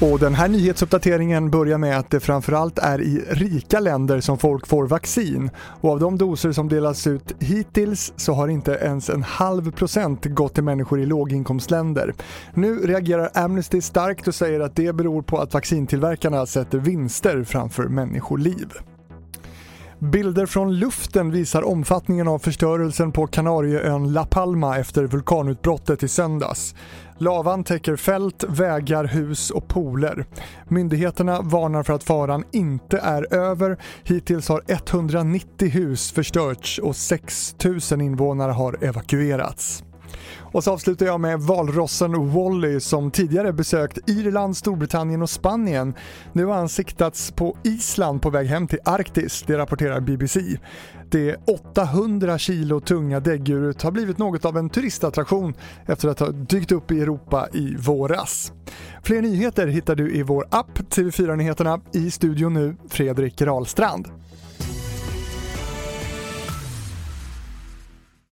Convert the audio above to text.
Och den här nyhetsuppdateringen börjar med att det framförallt är i rika länder som folk får vaccin. Och av de doser som delas ut hittills så har inte ens en halv procent gått till människor i låginkomstländer. Nu reagerar Amnesty starkt och säger att det beror på att vaccintillverkarna sätter vinster framför människoliv. Bilder från luften visar omfattningen av förstörelsen på Kanarieön La Palma efter vulkanutbrottet i söndags. Lavan täcker fält, vägar, hus och pooler. Myndigheterna varnar för att faran inte är över. Hittills har 190 hus förstörts och 6 000 invånare har evakuerats. Och så avslutar jag med valrossen Wally som tidigare besökt Irland, Storbritannien och Spanien. Nu har han siktats på Island på väg hem till Arktis, det rapporterar BBC. Det 800 kilo tunga däggdjuret har blivit något av en turistattraktion efter att ha dykt upp i Europa i våras. Fler nyheter hittar du i vår app TV4 Nyheterna. I studion nu Fredrik Rahlstrand.